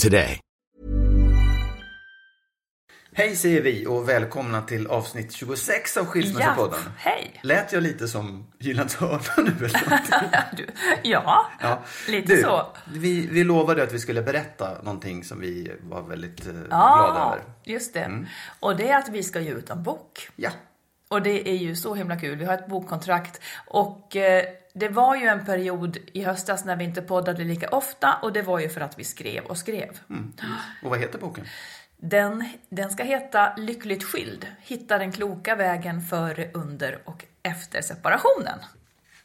today. Hej säger vi och välkomna till avsnitt 26 av Skilsmässopodden. Ja, hej. Lät jag lite som Gyllans hörna nu eller? Du, ja, Ja. lite du, så. Vi, vi lovade att vi skulle berätta någonting som vi var väldigt eh, glada Ja, över. just det. Och det är att vi ska ge ut en bok. Ja. Och det är ju så himla kul. Vi har ett bokkontrakt. Och eh, det var ju en period i höstas när vi inte poddade lika ofta. Och det var ju för att vi skrev och skrev. Och vad heter boken? Den, den ska heta Lyckligt skild. Hitta den kloka vägen före, under och efter separationen.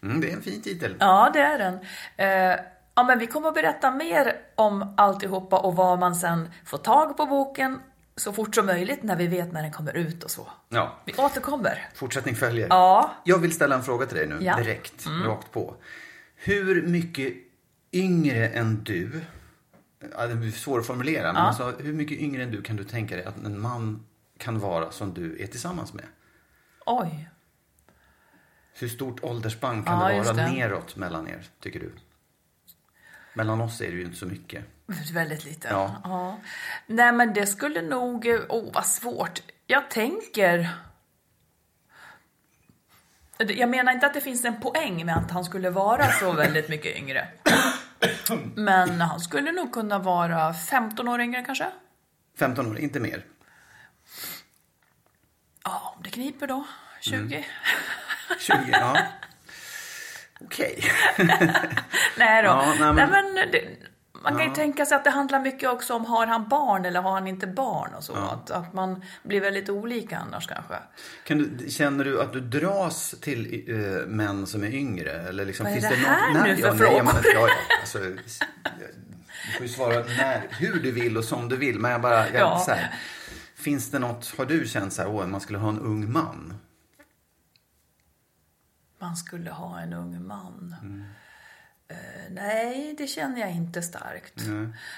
Mm, det är en fin titel. Ja, det är den. Eh, ja, men vi kommer att berätta mer om alltihopa och var man sen får tag på boken så fort som möjligt när vi vet när den kommer ut och så. Ja. Vi återkommer. Fortsättning följer. Ja. Jag vill ställa en fråga till dig nu, Ja. Mm. direkt, rakt på. Hur mycket yngre än du, ja, det blir svårt att formulera, men alltså, hur mycket yngre än du kan du tänka dig att en man kan vara som du är tillsammans med? Oj. Hur stort åldersspann kan Ja, det vara det. neråt mellan er, tycker du? Mellan oss är det ju inte så mycket. Väldigt lite. Ja. Nej, men det skulle nog... Åh, oh, vad svårt. Jag tänker... Jag menar inte att det finns en poäng med att han skulle vara så väldigt mycket yngre. Men han skulle nog kunna vara 15 år yngre kanske. 15 år, inte mer. Ja, om det kniper då. 20. 20, ja. Okej. Nej då. Ja, nej, men- nej, men det, man kan ju tänka sig att det handlar mycket också om har han barn eller har han inte barn och så. Att, att man blir väldigt olika annars kanske. Kan du, känner du att du dras till eh, män som är yngre? Eller liksom, Vad är finns det något- här nej, nu för ja, nej, frågor? jag menar, ja, ja, alltså, du får ju svara när, hur du vill och som du vill. Men jag bara, jag, Ja. så här, finns det något, har du känt så här, åh, man skulle ha en ung man? Man skulle ha en ung man. Mm. Eh, nej, det känner jag inte starkt.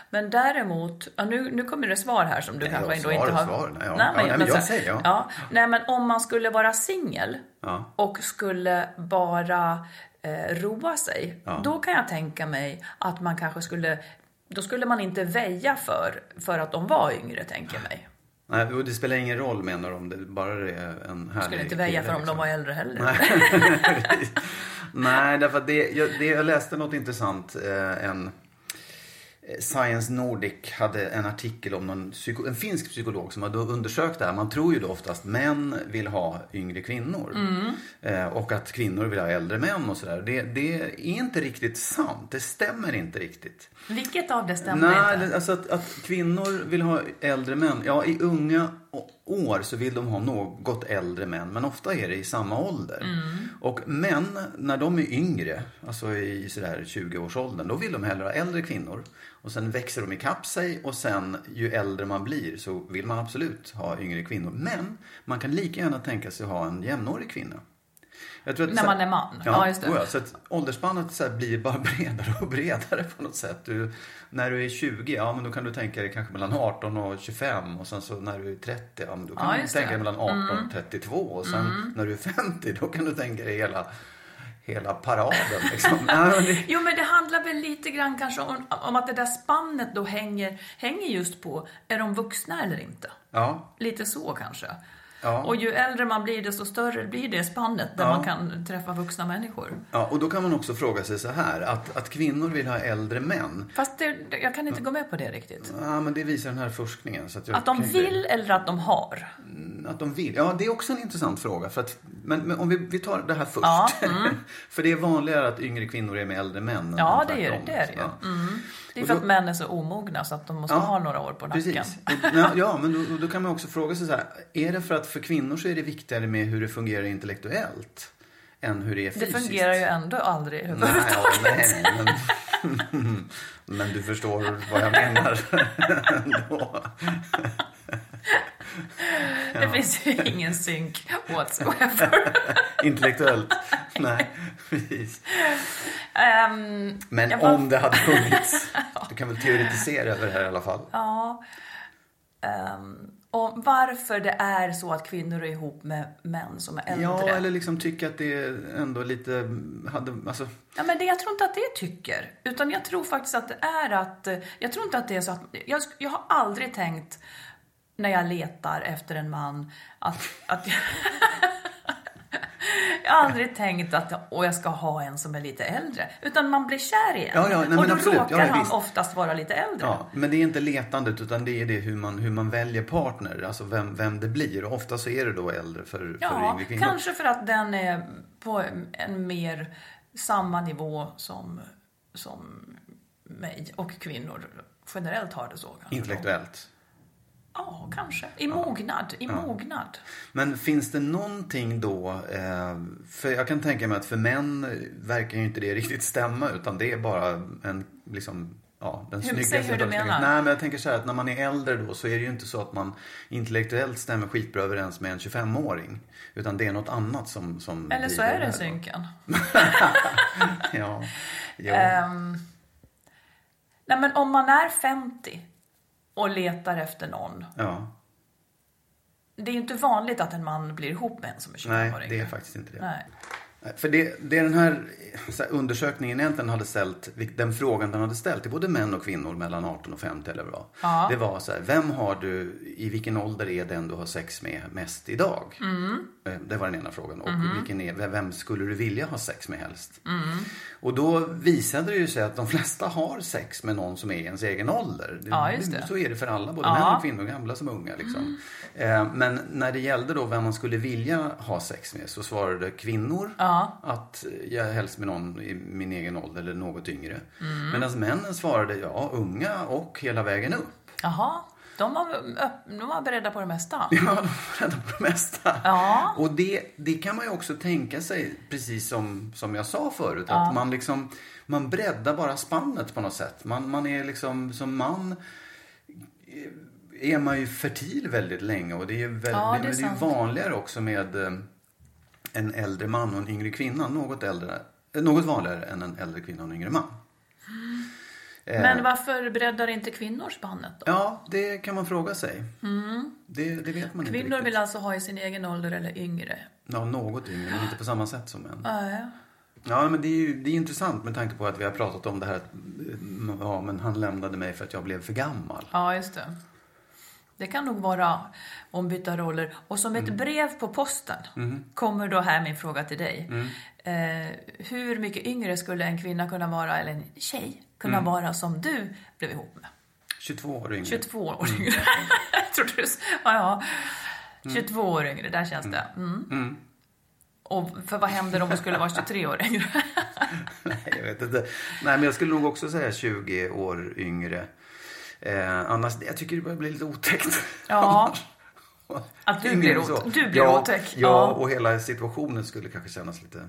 Men däremot, ja, nu, nu kommer det svar här som du Nej, kanske ändå inte har... svar. Nej, ja. Ja, nej, men jag säger ja. Nej, men om man skulle vara singel Ja. och skulle bara eh, roa sig, då kan jag tänka mig att man kanske skulle då skulle man inte väja för, för att de var yngre, tänker jag mig. Nej, och det spelar ingen roll menar de, det bara det är en härlig Skulle inte väja för om liksom. de var äldre heller. Nej, Nej därför att det, jag, det, jag läste något intressant. Eh, en Science Nordic hade en artikel om någon psyko, en finsk psykolog som hade undersökt det här. Man tror ju då oftast män vill ha yngre kvinnor. Eh, och att kvinnor vill ha äldre män och sådär. Det, det är inte riktigt sant. Det stämmer inte riktigt. Vilket av det stämmer Nej, inte? alltså att, att kvinnor vill ha äldre män. Ja, i unga år så vill de ha något äldre män, men ofta är det i samma ålder. Mm. Och män, när de är yngre, alltså i sådär 20-årsåldern, då vill de hellre ha äldre kvinnor. Och sen växer de ikapp sig och sen ju äldre man blir så vill man absolut ha yngre kvinnor. Men man kan lika gärna tänka sig ha en jämnårig kvinna. När man är man? Ja, Ja, just det. ja, så att åldersspannet så blir bara bredare och bredare på något sätt. Du, när du är 20, ja men då kan du tänka dig kanske mellan 18 och 25 och sen så när du är 30, ja men då kan Ja, du tänka dig mellan 18 och 32 och sen när du är 50 då kan du tänka dig hela, hela paraden liksom. Nej, men det, Jo, men det handlar väl lite grann kanske om, om att det där spannet då hänger, hänger just på, är de vuxna eller inte? ja, Lite så kanske. Ja. Och ju äldre man blir, desto större blir det spannet där Ja. man kan träffa vuxna människor. ja, och då kan man också fråga sig så här att, att kvinnor vill ha äldre män. Fast det, jag kan inte gå med på det riktigt. Ja, men det visar den här forskningen. Så att, Att de kan inte- vill eller att de har? Att de vill? Ja, det är också en intressant fråga. För att, men, men om vi, vi tar det här först. Ja, för det är vanligare att yngre kvinnor är med äldre män. än Ja, det är det, är det ju. Ja. Mm. Det är för då- att män är så omogna så att de måste Ja, ha några år på nacken. Precis. Ja, men då, då kan man också fråga sig så här. Är det för att för kvinnor så är det viktigare med hur det fungerar intellektuellt än hur det är Det fysiskt? fungerar ju ändå aldrig Nej, överhuvudtaget. ja, nej, men, men du förstår vad jag menar Det finns ju ingen synk whatsoever. Intellektuellt. Nej, precis. Ehm, Men bara- om det hade funnits. Du kan väl teoretisera över det här i alla fall. Ja. Ehm, och varför det är så att kvinnor är ihop med män som är äldre. Ja, eller liksom tycka att det ändå lite hade, alltså, Ja, men det, jag tror inte att det tycker. Utan jag tror faktiskt att det är att... Jag tror inte att det är så att... Jag, jag har aldrig tänkt när jag letar efter en man att... att jag, jag har aldrig tänkt att och jag ska ha en som är lite äldre. Utan man blir kär i en. Ja, ja, nej, men och då absolut. råkar Ja, han visst. oftast vara lite äldre. ja. Men det är inte letandet utan det är det hur man, hur man väljer partner. Alltså vem, vem det blir. Och ofta så är det då äldre för, för Ja, yngre kvinnor. kanske för att den är på en mer samma nivå som, som mig och kvinnor generellt har det så. Intellektuellt. Ja, kanske. I mognad. I mognad. Men finns det någonting då, eh, för jag kan tänka mig att för män verkar ju inte det riktigt stämma utan det är bara en, liksom, ja, den Hur- snyggaste säg hur du menar. Nej men jag tänker så här att när man är äldre då så är det ju inte så att man intellektuellt stämmer skitbra överens med en 25-åring. Utan det är något annat som, som Eller så är det synken. Ja. Jo. Ehm, nej, men om man är 50 och letar efter någon. ja. Det är ju inte vanligt att en man blir ihop med en som är 25 Nej, år det yngre. är faktiskt inte det. Nej. För det, det den här, här undersökningen egentligen hade ställt, den frågan den hade ställt till både män och kvinnor mellan 18 och 50 eller vad. Ja. Det var så här, vem har du, i vilken ålder är den du har sex med mest idag? Mm. Eh, Det var den ena frågan. Och vilken är, vem skulle du vilja ha sex med helst? Mm. Och då visade det ju sig att de flesta har sex med någon som är i ens egen ålder. Ja. Så är det för alla, både Ja. Mm. män och kvinnor, gamla som unga. Liksom. Eh, Men när det gällde då vem man skulle vilja ha sex med så svarade kvinnor Ja. Att jag helst med någon i min egen ålder eller något yngre. Mm. Medan männen svarade ja, unga och hela vägen upp. Jaha. De var, de var beredda på det mesta. Ja, de var rädda på det mesta. Ja. Och det, det kan man ju också tänka sig, precis som, som jag sa förut, att man liksom man breddar bara spannet på något sätt. Man, man är liksom, som man eh, är man ju fertil väldigt länge och det är ju väldigt, Ja, det är men det är ju sant. vanligare också med eh, en äldre man och en yngre kvinna. Något, äldre, eh, något vanligare än en äldre kvinna och en yngre man. Eh, Men varför breddar inte kvinnor spannet då? Ja, det kan man fråga sig. Det, det vet man inte Kvinnor riktigt. vill alltså ha i sin egen ålder eller yngre? Ja, något yngre, men inte på samma sätt som män. Ja, men det är ju det är intressant med tanke på att vi har pratat om det här att ja, men han lämnade mig för att jag blev för gammal. Ja, just det. Det kan nog vara ombytta roller. Och som Mm. ett brev på posten Mm-hmm. kommer då här min fråga till dig. Mm. Eh, hur mycket yngre skulle en kvinna kunna vara, eller en tjej kunna Mm. vara som du blev ihop med? 22 år yngre. 22 år Mm. yngre. Jag trodde du ja, ja. 22 år yngre, där känns det. Mm. Och för vad händer om hon skulle vara 23 år yngre? Nej, jag vet inte. Nej, men jag skulle nog också säga 20 år yngre. Eh, annars, jag tycker det börjar bli lite otäckt. Ja. Att du blir ot- du blir ja, otäck. Ja, Ja. och hela situationen skulle kanske kännas lite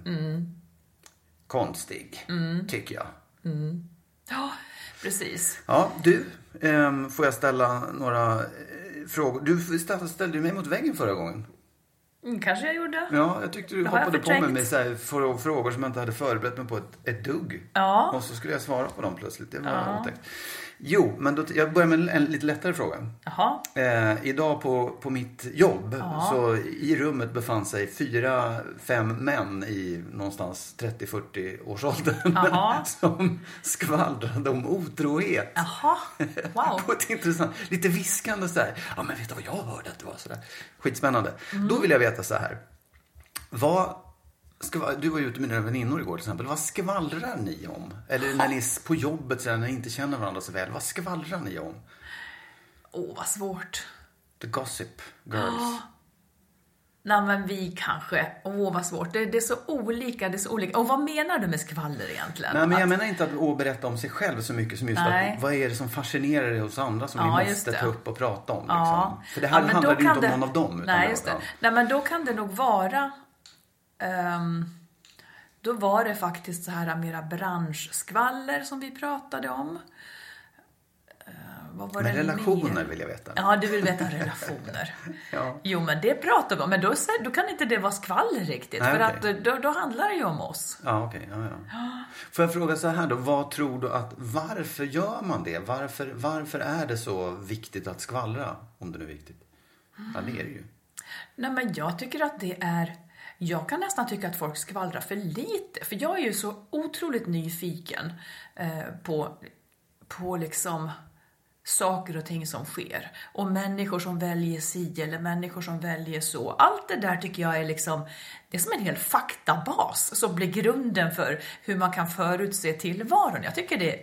konstig, Mm. tycker jag. Ja, precis. Ja, du, ehm, får jag ställa några eh, frågor? Du ställde, mig mot väggen förra gången. Mm, kanske jag gjorde. Ja, jag tyckte du Det hoppade på mig med så här, frå- frågor som jag inte hade förberett mig på ett, ett dugg. Ja. Och så skulle jag svara på dem plötsligt. Det var otäckt. Jo, men då, jag börjar med en lite lättare fråga. Jaha. Eh, idag på, på mitt jobb så i rummet befann sig fyra, fem män i någonstans 30-40 års ålder. Jaha. som skvallrade om otrohet. Jaha. Wow. På ett intressant, lite viskande så här. Ja men vet du vad jag hörde att det var sådär. Skitspännande. Mm. Då vill jag veta så här. Vad, du var ju ute med dina väninnor igår till exempel. Vad skvallrar ni om? Eller när ni är på jobbet när ni inte känner varandra så väl. Vad skvallrar ni om? Åh, vad svårt. The Gossip Girls. Nej, men vi kanske. Åh, vad svårt. Det, det är så olika. Det är så olika. Och vad menar du med skvaller egentligen? Nej, men jag Att- menar inte att berätta om sig själv så mycket som just Nej. att vad är det som fascinerar dig hos andra som Ja, vi måste ta upp och prata om. Liksom. Ja. För det här Ja, handlar ju inte om det- någon av dem. Nej, just det. Nej, men då kan det nog vara... ehm, då var det faktiskt så här mera branschskvaller som vi pratade om. Eh, vad var Men relationer mer? vill jag veta. Ja, du vill veta relationer. Ja. Jo, men det pratar vi om. Men då, då kan inte det vara skvaller riktigt. Nej, för okej. att då, då handlar det ju om oss. Ja, okej. ja, ja. Får jag fråga så här då. Vad tror du att, varför gör man det? Varför, varför är det så viktigt att skvallra? Om det nu är viktigt. Ja, det är det ju. Nej, men jag tycker att det är... Jag kan nästan tycka att folk skvallrar för lite. För jag är ju så otroligt nyfiken eh, på, på liksom saker och ting som sker. Och människor som väljer si eller människor som väljer så. Allt det där tycker jag är liksom, det är som en hel faktabas som blir grunden för hur man kan förutse tillvaron. Jag tycker det,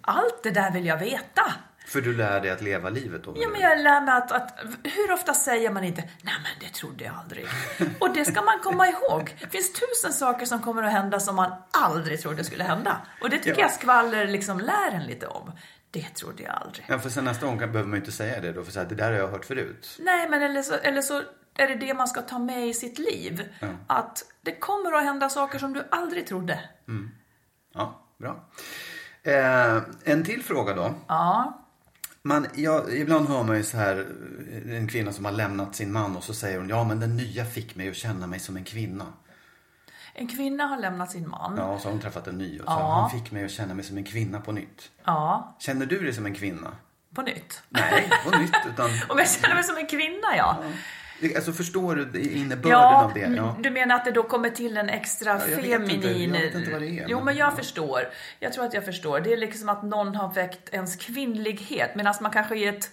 allt det där vill jag veta. För du lär dig att leva livet då? Ja, men jag lär mig att, att hur ofta säger man inte nej men det trodde jag aldrig. Och det ska man komma ihåg. Det finns tusen saker som kommer att hända som man aldrig trodde skulle hända. Och det tycker Ja. jag skvaller liksom lär en lite om. Det trodde jag aldrig. Ja, för sen nästa gång behöver man ju inte säga det då. För så här, det där har jag hört förut. Nej, men eller så, eller så är det det man ska ta med i sitt liv. Att det kommer att hända saker som du aldrig trodde. Ja, bra. Eh, en till fråga då. Ja. Man, ja, ibland hör man ju så här, en kvinna som har lämnat sin man och så säger hon, ja men den nya fick mig att känna mig som en kvinna. En kvinna har lämnat sin man. Ja, och så har hon träffat en ny och så Ja. han fick mig att känna mig som en kvinna på nytt. Ja, Känner du dig som en kvinna? på nytt. Nej, på nytt, utan... Om jag känner mig som en kvinna, ja. Alltså förstår du innebörden Ja, av det? Ja. du menar att det då kommer till en extra Ja, jag vet inte. feminin... Jag vet inte vad det är, Jo, men- jag förstår. Jag tror att jag förstår. Det är liksom att någon har väckt ens kvinnlighet. Medan man kanske i ett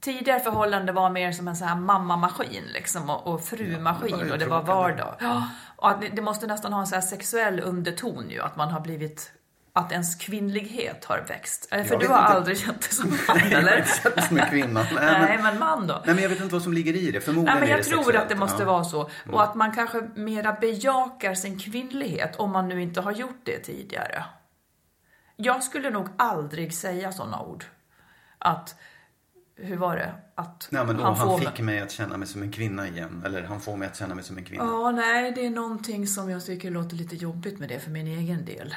tidigare förhållande var mer som en sån här mammamaskin liksom, och, och frumaskin Ja, det och det var vardag. Ja, och att det, det måste nästan ha en sån här sexuell underton ju, att man har blivit att ens kvinnlighet har växt. Eh, För Jag du har inte. aldrig känt dig som man, Nej, jag eller? har inte sett mig som en kvinna. Nej, Nej, men, man då? nej, men jag vet inte vad som ligger i det. Förmodligen Nej, men jag tror att det måste ja. vara så. Och att man kanske mera bejakar sin kvinnlighet om man nu inte har gjort det tidigare. Jag skulle nog aldrig säga sådana ord. Att, hur var det? Att Nej, men han, får fick mig- mig att känna mig som en kvinna igen. Eller han får mig att känna mig som en kvinna. Ja, nej, det är någonting som jag tycker låter lite jobbigt med det för min egen del.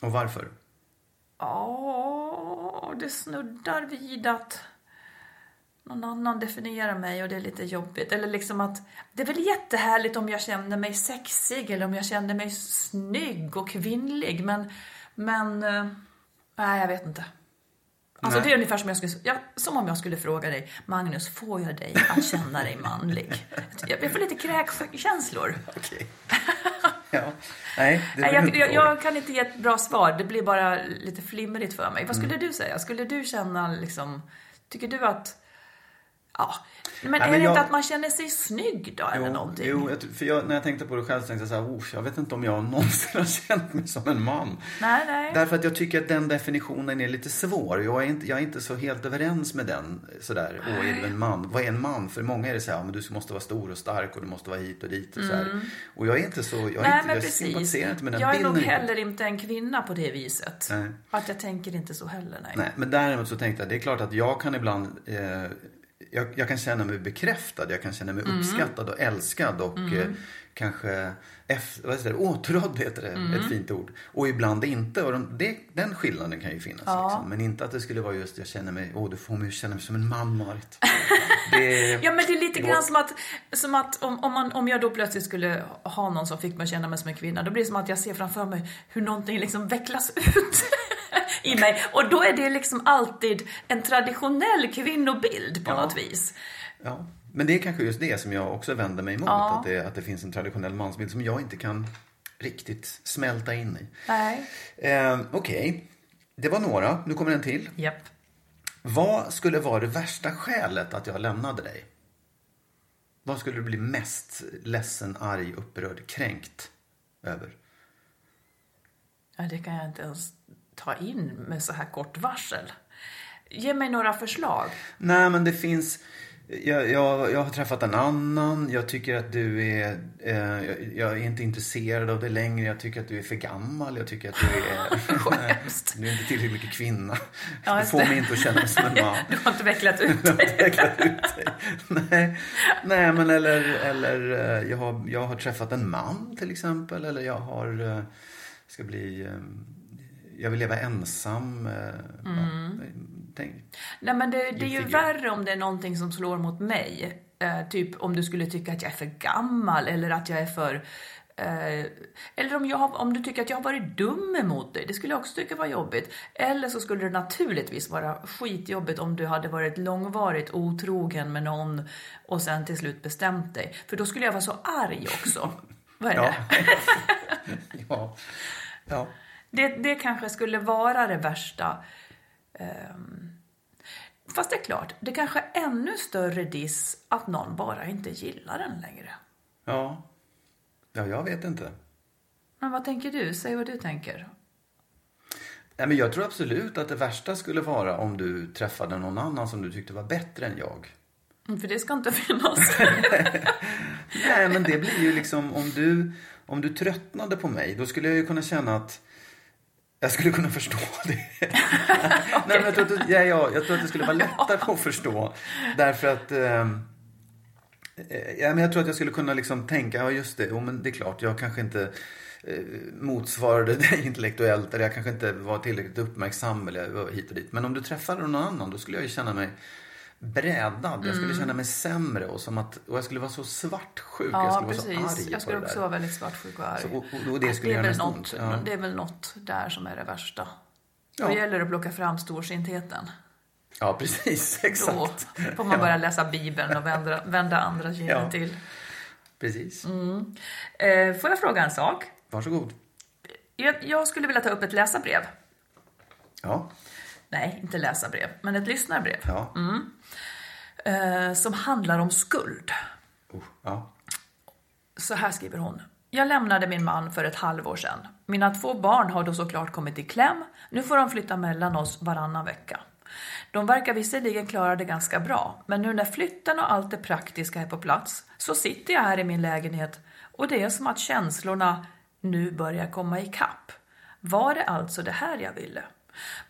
Och varför? Ja, det snuddar vid att någon annan definierar mig och det är lite jobbigt. Eller liksom att det är väl jättehärligt om jag känner mig sexig eller om jag känner mig snygg och kvinnlig. Men, men, eh, nej jag vet inte. Alltså Nej. det är ungefär som, jag skulle, ja, som om jag skulle fråga dig, Magnus, får jag dig att känna dig manlig? Jag, får lite kräkkänslor. Okej. ja. Nej, jag, jag, jag kan inte ge ett bra svar. Det blir bara lite flimrigt för mig. Vad skulle Mm. du säga? Skulle du känna liksom... Tycker du att... Ja. Men Nej, är men det jag- inte att man känner sig snygg då, eller Jo, någonting? jo för jag, när jag tänkte på det själv så tänkte jag så här, "Oh, jag vet inte om jag någonsin har känt mig som en man. Nej, nej. Därför att jag tycker att den definitionen är lite svår. Jag är inte, jag är inte så helt överens med den. Sådär, åh, är du en man? Vad är en man? För många är det så här, "Ja, men du måste vara stor och stark och du måste vara hit och dit och så här. Och jag är inte så, jag, är Mm. nej, inte, jag sympatiserar inte med den jag är bilden. nog heller inte en kvinna på det viset. Nej. Att jag tänker inte så heller, nej. Nej, men däremot så tänkte jag, det är klart att jag kan ibland, eh, jag, jag kan känna mig bekräftad, jag kan känna mig uppskattad och älskad och eh, kanske efter, vad heter det, åtrådd heter det, ett fint ord. Och ibland inte. Och de, det, den skillnaden kan ju finnas. Liksom. Men inte att det skulle vara just, jag känner mig, åh du får mig att känna mig som en man Marit. Det, Ja men det är lite grann som att, som att om, om, man, om jag då plötsligt skulle ha någon som fick mig att känna mig som en kvinna, då blir det som att jag ser framför mig hur någonting liksom vecklas ut i mig. Och då är det liksom alltid en traditionell kvinnobild på Ja. något vis. Ja. Men det är kanske just det som jag också vänder mig emot. Att, det, att det finns en traditionell mansbild som jag inte kan riktigt smälta in i. Nej. Eh, Okej, det var några. Nu kommer en till. Japp. Vad skulle vara det värsta skälet att jag lämnade dig? Vad skulle du bli mest ledsen, arg, upprörd, kränkt över? Ja, det kan jag inte ens ta in med så här kort varsel. Ge mig några förslag. Nej, men det finns... Jag, jag, jag har träffat en annan. Jag tycker att du är... Eh, jag, jag är inte intresserad av dig längre. Jag tycker att du är för gammal. Jag tycker att du är... Du är inte tillräckligt mycket kvinna. Ja, du får det. mig inte att känna mig som en man. Du har inte vecklat ut dig. vecklat ut dig. Nej, nej men eller, eller eh, jag, har, jag har träffat en man till exempel. Eller jag har, eh, ska bli, eh, jag vill leva ensam. eh, ja, tänk, Nej men det, det är ju värre om det är någonting som slår mot mig. Eh, typ om du skulle tycka att jag är för gammal eller att jag är för... Eh, eller om, jag om du tycker att jag har varit dum emot dig. Det skulle jag också tycka var jobbigt. Eller så skulle det naturligtvis vara skitjobbigt om du hade varit långvarigt otrogen med någon och sen till slut bestämt dig. För då skulle jag vara så arg också. Vad är ja. det? ja. ja. Det, det kanske skulle vara det värsta. Ehm, Fast det är klart, det kanske är ännu större diss att någon bara inte gillar den längre. Ja. Ja, jag vet inte. Men vad tänker du? Säg vad du tänker. Nej, men jag tror absolut att det värsta skulle vara om du träffade någon annan som du tyckte var bättre än jag. Mm, För det ska inte finnas. Nej, men det blir ju liksom om du, om du tröttnade på mig, då skulle jag ju kunna känna att jag skulle kunna förstå det. Nej, men jag, tror att, det- ja, ja, jag tror att det skulle vara lättare att förstå. Därför att... ehm, eh, ja, men jag tror att jag skulle kunna liksom tänka, ja just det, jo, men det är klart, jag kanske inte eh, motsvarade dig intellektuellt eller jag kanske inte var tillräckligt uppmärksam eller hit och dit. Men om du träffade någon annan, då skulle jag ju känna mig brädad. Jag skulle känna mig sämre och, som att, och jag skulle vara så svartsjuk. jag Mm. Ja, skulle vara så precis. arg Jag skulle också vara väldigt svartsjuk och arg. Så, och, och, och det skulle det, är göra något. Ja. det är väl något där som är det värsta. Ja. Då gäller det att plocka fram storsintheten. ja, precis. Då Exakt. får man börja läsa Bibeln och vända, vända andra kinden Ja. till. Precis. Eh, får jag fråga en sak? Varsågod. Jag, jag skulle vilja ta upp ett läsarbrev. Ja. Nej, inte läsarbrev, men ett lyssnarbrev. Ja. Eh, som handlar om skuld. Oh, ja. Så här skriver hon. Jag lämnade min man för ett halvår sedan. Mina två barn har då såklart kommit i kläm. Nu får de flytta mellan oss varannan vecka. De verkar visserligen klara det ganska bra, men nu när flytten och allt det praktiska är på plats så sitter jag här i min lägenhet och det är som att känslorna nu börjar komma ikapp. Var det alltså det här jag ville?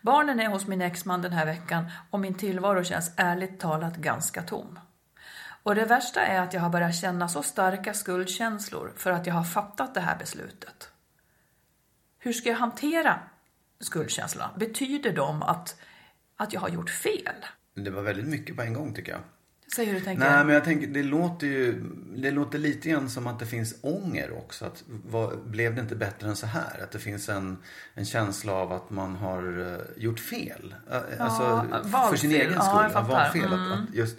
Barnen är hos min exman den här veckan och min tillvaro känns ärligt talat ganska tom. Och det värsta är att jag har börjat känna så starka skuldkänslor för att jag har fattat det här beslutet. Hur ska jag hantera skuldkänslorna? Betyder de att, att jag har gjort fel? Det var väldigt mycket på en gång tycker jag. Säg hur du tänker. Nej, men jag tänker, det låter ju, det låter lite grann som att det finns ånger också. Att, vad, blev det inte bättre än så här? Att det finns en, en känsla av att man har eh, gjort fel. Eh, alltså, för valfel. sin egen Ja, skull. jag fattar. Mm. valfel. Att, att just,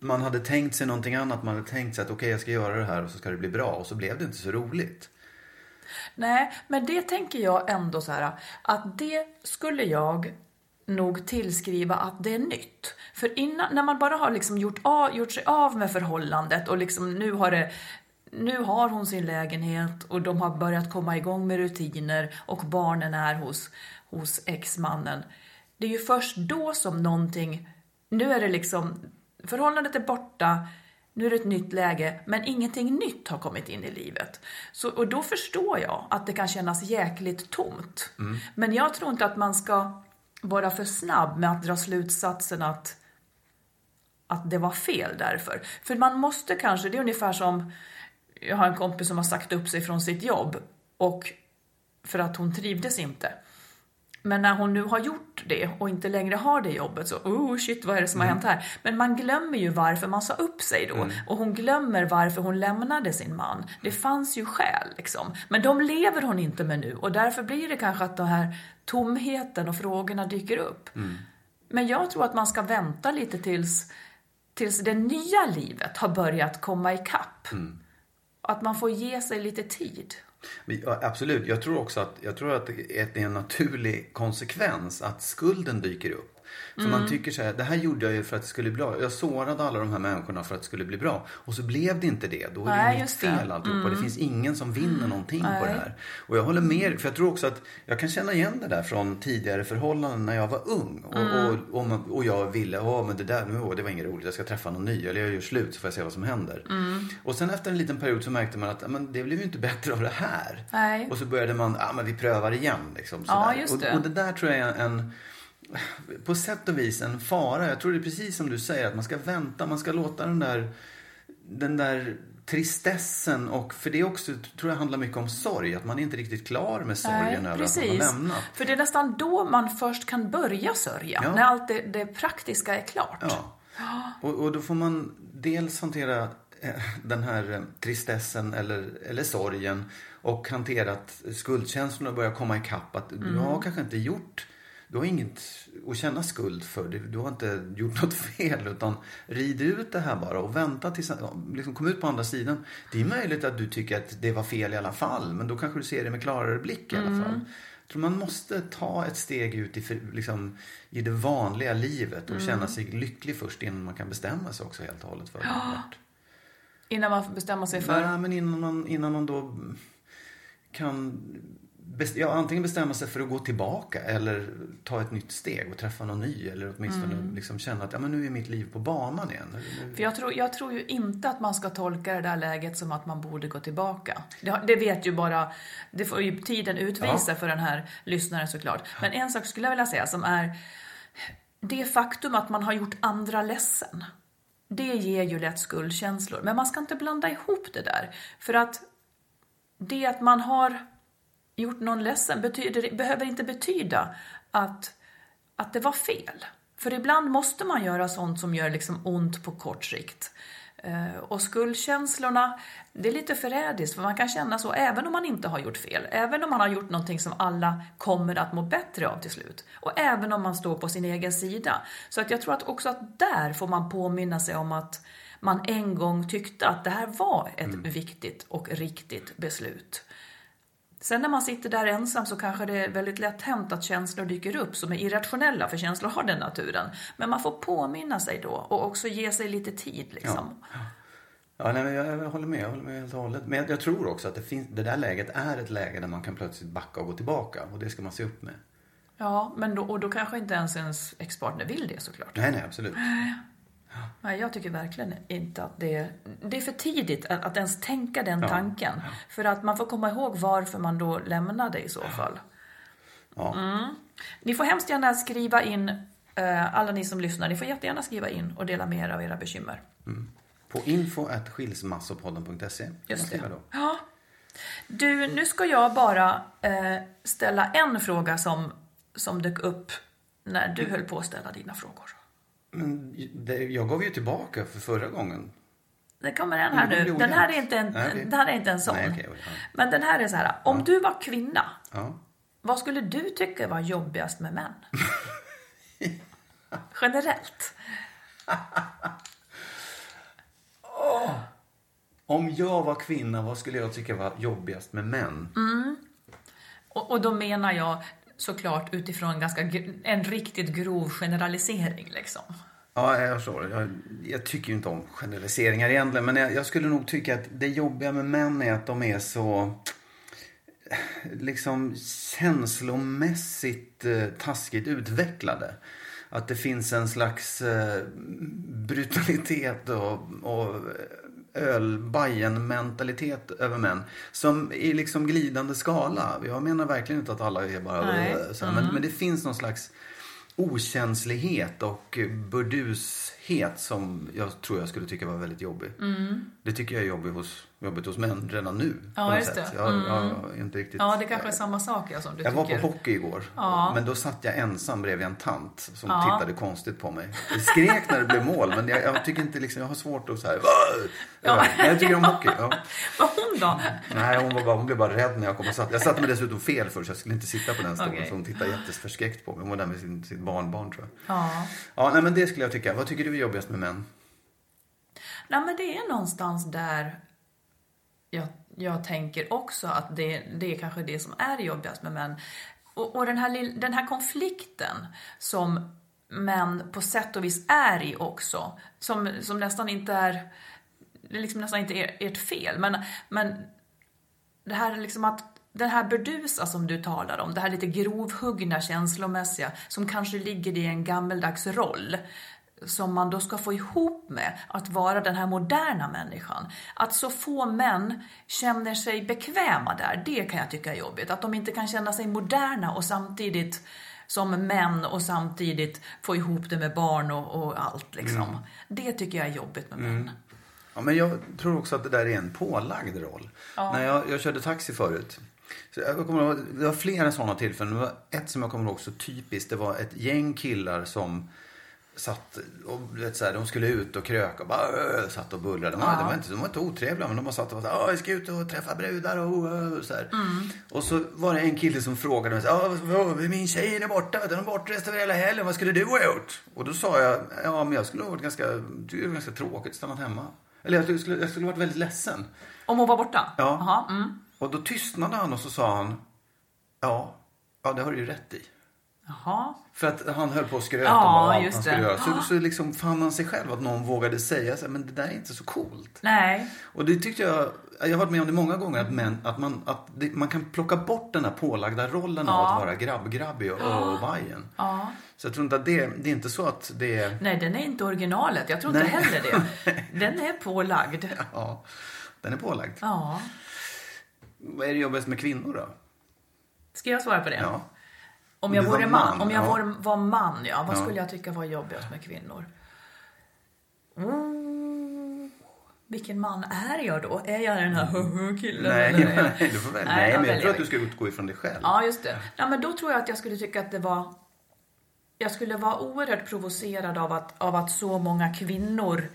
man hade tänkt sig någonting annat. Man hade tänkt sig att okej, jag ska göra det här och så ska det bli bra. Och så blev det inte så roligt. Nej, men det tänker jag ändå så här att det skulle jag nog tillskriva att det är nytt. För innan, när man bara har liksom gjort, av, gjort sig av med förhållandet och liksom nu har det nu har hon sin lägenhet och de har börjat komma igång med rutiner och barnen är hos, hos exmannen. Det är ju först då som någonting, nu är det liksom, förhållandet är borta, nu är det ett nytt läge, men ingenting nytt har kommit in i livet. Så, och då förstår jag att det kan kännas jäkligt tomt. Men jag tror inte att man ska vara för snabb med att dra slutsatsen att att det var fel därför. För man måste kanske, det är ungefär som, jag har en kompis som har sagt upp sig från sitt jobb och för att hon trivdes inte. Men när hon nu har gjort det och inte längre har det jobbet så, oh shit vad är det som har hänt här? Men man glömmer ju varför man sa upp sig då. Och hon glömmer varför hon lämnade sin man. Det fanns ju skäl liksom. Men de lever hon inte med nu och därför blir det kanske att den här tomheten och frågorna dyker upp. Men jag tror att man ska vänta lite tills, tills det nya livet har börjat komma ikapp. Att man får ge sig lite tid. Absolut. Jag tror också att, jag tror att det är en naturlig konsekvens att skulden dyker upp. För Mm. man tycker så här, det här gjorde jag ju för att det skulle bli bra. Jag sårade alla de här människorna för att det skulle bli bra. Och så blev det inte det. Då är det Nej, mitt det. Mm. fel alltihop. Och det finns ingen som vinner någonting på det här. Och jag håller med För jag tror också att jag kan känna igen det där från tidigare förhållanden när jag var ung. Och, Mm. och, och, och jag ville, åh men det där, nu, det var inget roligt. Jag ska träffa någon ny. Eller jag gör slut så får jag se vad som händer. Mm. Och sen efter en liten period så märkte man att ja, men det blev ju inte bättre av det här. Nej. Och så började man, ja men vi prövar igen. Liksom, Ja, just det. Och, och det där tror jag är en, på sätt och vis en fara. Jag tror det är precis som du säger, att man ska vänta, man ska låta den där, den där tristessen och för det också tror jag handlar mycket om sorg. Att man är inte riktigt klar med sorgen över att man har lämnat. För det är nästan då man först kan börja sörja. Ja. När allt det, det praktiska är klart. Ja. Och, och då får man dels hantera eh, den här eh, tristessen eller, eller sorgen och hantera att skuldkänslorna börjar komma ikapp. Att du har kanske inte gjort, du har inget att känna skuld för. Du, du har inte gjort något fel utan rid ut det här bara och vänta tills, liksom kom ut på andra sidan. Det är möjligt att du tycker att det var fel i alla fall men då kanske du ser det med klarare blick i alla fall. Jag tror man måste ta ett steg ut i, liksom, i det vanliga livet och känna sig lycklig först innan man kan bestämma sig också helt och hållet för vart. Innan man får bestämma sig för... Nej, men innan man, innan man då kan ja, antingen bestämma sig för att gå tillbaka eller ta ett nytt steg och träffa någon ny eller åtminstone liksom känna att ja, men nu är mitt liv på banan igen. För jag tror, jag tror ju inte att man ska tolka det där läget som att man borde gå tillbaka. Det, det vet ju bara, det får ju tiden utvisa Ja. för den här lyssnaren såklart. Men en sak skulle jag vilja säga som är det faktum att man har gjort andra ledsen. Det ger ju lätt skuldkänslor. Men man ska inte blanda ihop det där. För att det att man har gjort någon ledsen betyder, behöver inte betyda att, att det var fel. För ibland måste man göra sånt som gör liksom ont på kort sikt. Eh, Och skuldkänslorna, det är lite förrädiskt för man kan känna så även om man inte har gjort fel. Även om man har gjort någonting som alla kommer att må bättre av till slut. Och även om man står på sin egen sida. Så att jag tror att också att där får man påminna sig om att man en gång tyckte att det här var ett viktigt och riktigt beslut. Sen när man sitter där ensam så kanske det är väldigt lätt hänt att känslor dyker upp som är irrationella, för känslor har den naturen. Men man får påminna sig då och också ge sig lite tid liksom. Ja, nej, men jag, jag håller med. Jag håller med helt och hållet. Men jag, jag tror också att det, finns, det där läget är ett läge där man kan plötsligt backa och gå tillbaka. Och det ska man se upp med. Ja, men då, och då kanske inte ens ens ex-partner vill det såklart. Nej, nej, absolut. Nej, jag tycker verkligen inte att det, det är för tidigt att, att ens tänka den tanken. För att man får komma ihåg varför man då lämnade i så fall. Ja. Ni får hemskt gärna skriva in, eh, alla ni som lyssnar, ni får jättegärna skriva in och dela med er av era bekymmer. På info.skilsmassopodden.se. Just Skriva det. Ja. Du, nu ska jag bara eh, ställa en fråga som, som dök upp när du höll på att ställa dina frågor. Men det, jag gav ju tillbaka för förra gången. Det kommer en här nu. Den här, är inte en, Nej, den här är inte en sån. Nej, ja. Men den här är så här. Om du var kvinna, Ja. vad skulle du tycka var jobbigast med män? Generellt. Om jag var kvinna, vad skulle jag tycka var jobbigast med män? Och, och då menar jag såklart utifrån en, ganska, en riktigt grov generalisering. Liksom. Ja, jag förstår. Jag, jag tycker ju inte om generaliseringar egentligen. Men jag, jag skulle nog tycka att det jobbiga med män är att de är så liksom känslomässigt eh, taskigt utvecklade. Att det finns en slags eh, brutalitet och, och ölbajen-mentalitet över män. Som i liksom glidande skala. Jag menar verkligen inte att alla är bara Nej. så, här, men, men det finns någon slags okänslighet och burdushet som jag tror jag skulle tycka var väldigt jobbig. Det tycker jag är jobbigt hos, jobbigt hos män redan nu. Ja, just det. Jag, Mm. jag, jag inte riktigt... Ja, det kanske är samma sak ja, som du Jag var tycker. på hockey igår. Ja. Men då satt jag ensam bredvid en tant som Ja. tittade konstigt på mig. Jag skrek när det blev mål, men jag, jag tycker inte liksom, jag har svårt att så här. Ja. Men jag tycker om hockey. Ja. Vad hon då? Nej, hon, var bara, hon blev bara rädd när jag kom och satt. Jag satte mig dessutom fel först. Jag skulle inte sitta på den stolen. Okej. Så hon tittade jätteförskräckt på mig. Hon var där med sin, sitt barnbarn tror jag. Ja. Ja, nej, men det skulle jag tycka. Vad tycker du är jobbigast med män? Nej, men det är någonstans där jag, jag tänker också att det, det är kanske det som är jobbigast med män. Och, och den, här, den här konflikten som män på sätt och vis är i också, som, som nästan inte är, det är liksom nästan inte ert fel, men, men det här är liksom att den här burdusa som du talar om, det här lite grovhuggna känslomässiga som kanske ligger i en gammeldags roll som man då ska få ihop med att vara den här moderna människan. Att så få män känner sig bekväma där, det kan jag tycka är jobbigt. Att de inte kan känna sig moderna och samtidigt som män och samtidigt få ihop det med barn och, och allt liksom. Det tycker jag är jobbigt med män. Ja, men jag tror också att det där är en pålagd roll. När jag, jag körde taxi förut. Så jag kommer ihåg, det var flera sådana tillfällen. Det var ett som jag kommer ihåg så typiskt. Det var ett gäng killar som satt och vet, så här, de skulle ut och kröka och bara äh, satt och bullrade. De, var, de, var inte, de var inte otrevliga men de bara satt och var så här, "Ja, jag ska ut och träffa brudar och, och så här. Och så var det en kille som frågade mig "Ja, min tjej är borta, vet du, hon är bortrest över hela helgen, vad skulle du ha gjort? Och då sa jag, ja men jag skulle ha varit ganska, det är ganska tråkigt, stannat hemma. Eller jag skulle, jag skulle ha varit väldigt ledsen. Om hon var borta? Ja. Jaha, mm. Och då tystnade han och så sa han, ja, ja det har du ju rätt i. Jaha. För att han höll på att skröta Ja, om vad han skulle det. göra. Så, så liksom fann han sig själv att någon vågade säga så här, men det där är inte så coolt. Nej. Och det tyckte jag, jag har varit med om det många gånger, att, män, att, man, att det, man kan plocka bort den här pålagda rollen av att vara grabb-grabbig och, och bajen. Ja. Så jag tror inte att det, det är inte så att det är, Nej, den är inte originalet. Jag tror inte Nej. heller det. Den är pålagd. ja, den är pålagd. Ja. Vad är det jobbigast med kvinnor då? Ska jag svara på det? Ja. Om jag vore man, man, om jag ja. vore, var man, ja. Vad Ja. skulle jag tycka var jobbigast med kvinnor? Mm, vilken man är jag då? Är jag den här Mm. killen? Nej, eller nej, du får välja. Nej, Nej, jag men jag tror att du ska utgå ifrån dig själv. Ja, just det. Ja, men då tror jag att jag skulle tycka att det var... Jag skulle vara oerhört provocerad av att, av att så många kvinnor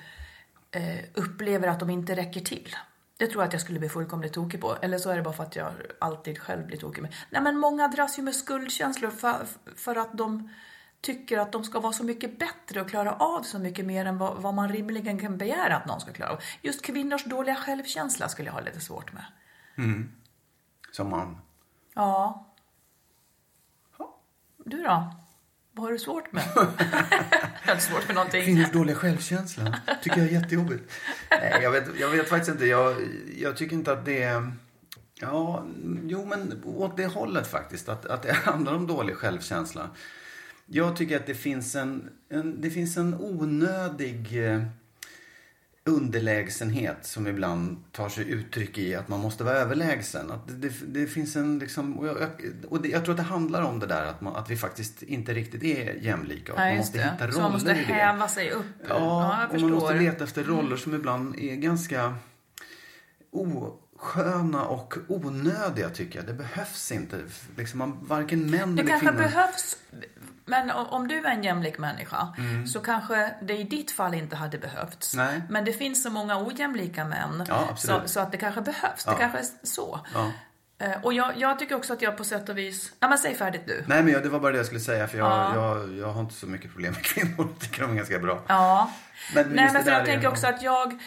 eh, upplever att de inte räcker till. Det tror jag att jag skulle bli fullkomligt tokig på. Eller så är det bara för att jag alltid själv blir tokig med. Nej, men många dras ju med skuldkänslor för, för att de tycker att de ska vara så mycket bättre och klara av så mycket mer än vad, vad man rimligen kan begära att någon ska klara av. Just kvinnors dåliga självkänsla skulle jag ha lite svårt med. Som man. Ja. Du då? Vad har du svårt med? jag har svårt med någonting. Kvinnors dåliga självkänsla tycker jag är jättejobbigt. Nej, jag vet, jag vet faktiskt inte. Jag, jag tycker inte att det är... Ja, jo men åt det hållet faktiskt. Att, att det handlar om dålig självkänsla. Jag tycker att det finns en, en, det finns en onödig eh, underlägsenhet som ibland tar sig uttryck i att man måste vara överlägsen. Att det, det, det finns en liksom, och jag, och det, jag tror att det handlar om det där att, man, att vi faktiskt inte riktigt är jämlika. Ja, man måste hitta det. roller Så man måste det. häva sig upp. Ja, jag och man måste leta efter roller som ibland är ganska osköna och onödiga tycker jag. Det behövs inte. Liksom man, varken män Det eller kanske kvinnor. behövs, men om du är en jämlik människa Mm. så kanske det i ditt fall inte hade behövts. Nej. Men det finns så många ojämlika män Ja, så, så att det kanske behövs. Det Ja. kanske är så. Ja. Eh, Och jag, jag tycker också att jag på sätt och vis... Ja, men säg färdigt du. Nej, men jag, det var bara det jag skulle säga. För jag, Ja. jag, jag har inte så mycket problem med kvinnor. Jag tycker de är ganska bra. Ja. Men Nej, men det för jag tänker också att jag...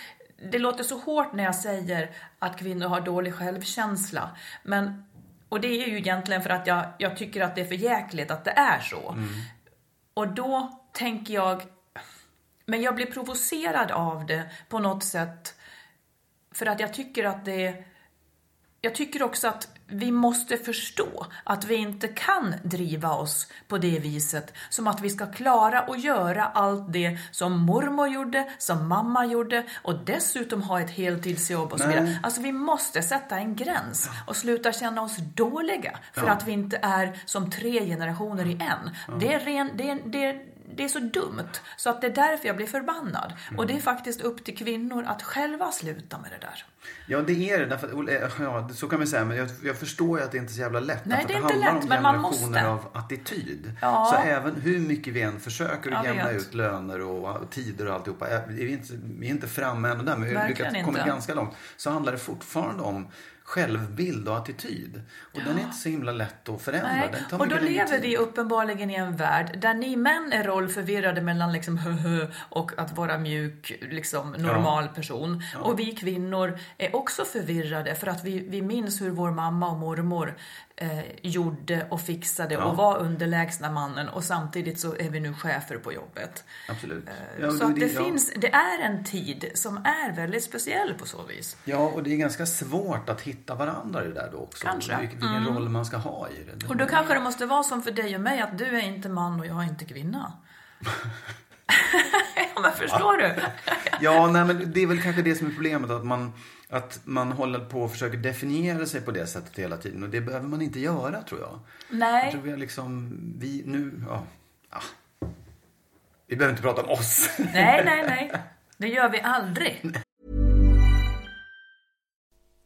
Det låter så hårt när jag säger att kvinnor har dålig självkänsla. Men, och det är ju egentligen för att jag, jag tycker att det är för jäkligt att det är så. Mm. Och då tänker jag... Men jag blir provocerad av det på något sätt. För att jag tycker att det... Jag tycker också att vi måste förstå att vi inte kan driva oss på det viset som att vi ska klara att göra allt det som mormor gjorde, som mamma gjorde och dessutom ha ett heltidsjobb och så vidare. Alltså vi måste sätta en gräns och sluta känna oss dåliga för att vi inte är som tre generationer i en. Det är ren, det är, det är, det är så dumt så att det är därför jag blir förbannad. Och det är faktiskt upp till kvinnor att själva sluta med det där. Ja, det är det. Därför, att- ja, så kan man säga. Men jag, jag förstår ju att det inte är så jävla lätt. Nej, därför det att inte handlar lätt, om generationer av attityd. Ja. Så även hur mycket vi än försöker att jämna vet. ut löner och tider och alltihopa. är Vi inte, vi är inte framme ännu där, men vi har lyckats komma ganska långt. Så handlar det fortfarande om självbild och attityd. Och den är inte så himla lätt att förändra. Och då lever vi uppenbarligen i en värld där ni män är rollförvirrade mellan liksom hö och att vara mjuk, liksom normal person. Och vi kvinnor är också förvirrade för att vi, vi minns hur vår mamma och mormor eh, gjorde och fixade och var underlägsna mannen och samtidigt så är vi nu chefer på jobbet. Absolut. Eh, Ja, så att det, ja. finns, det är en tid som är väldigt speciell på så vis. Ja, och det är ganska svårt att hitta varandra i det där då också. Kanske. Vilken, vilken roll man ska ha i det. Och då kanske det måste vara som för dig och mig att du är inte man och jag är inte kvinna. ja, men förstår du? Ja, nej, men det är väl kanske det som är problemet. Att man, att man håller på och försöker definiera sig på det sättet hela tiden. Och det behöver man inte göra, tror jag. Nej. Jag tror vi har liksom, vi nu, ja. ja. Vi behöver inte prata om oss. Nej, nej, nej. Det gör vi aldrig.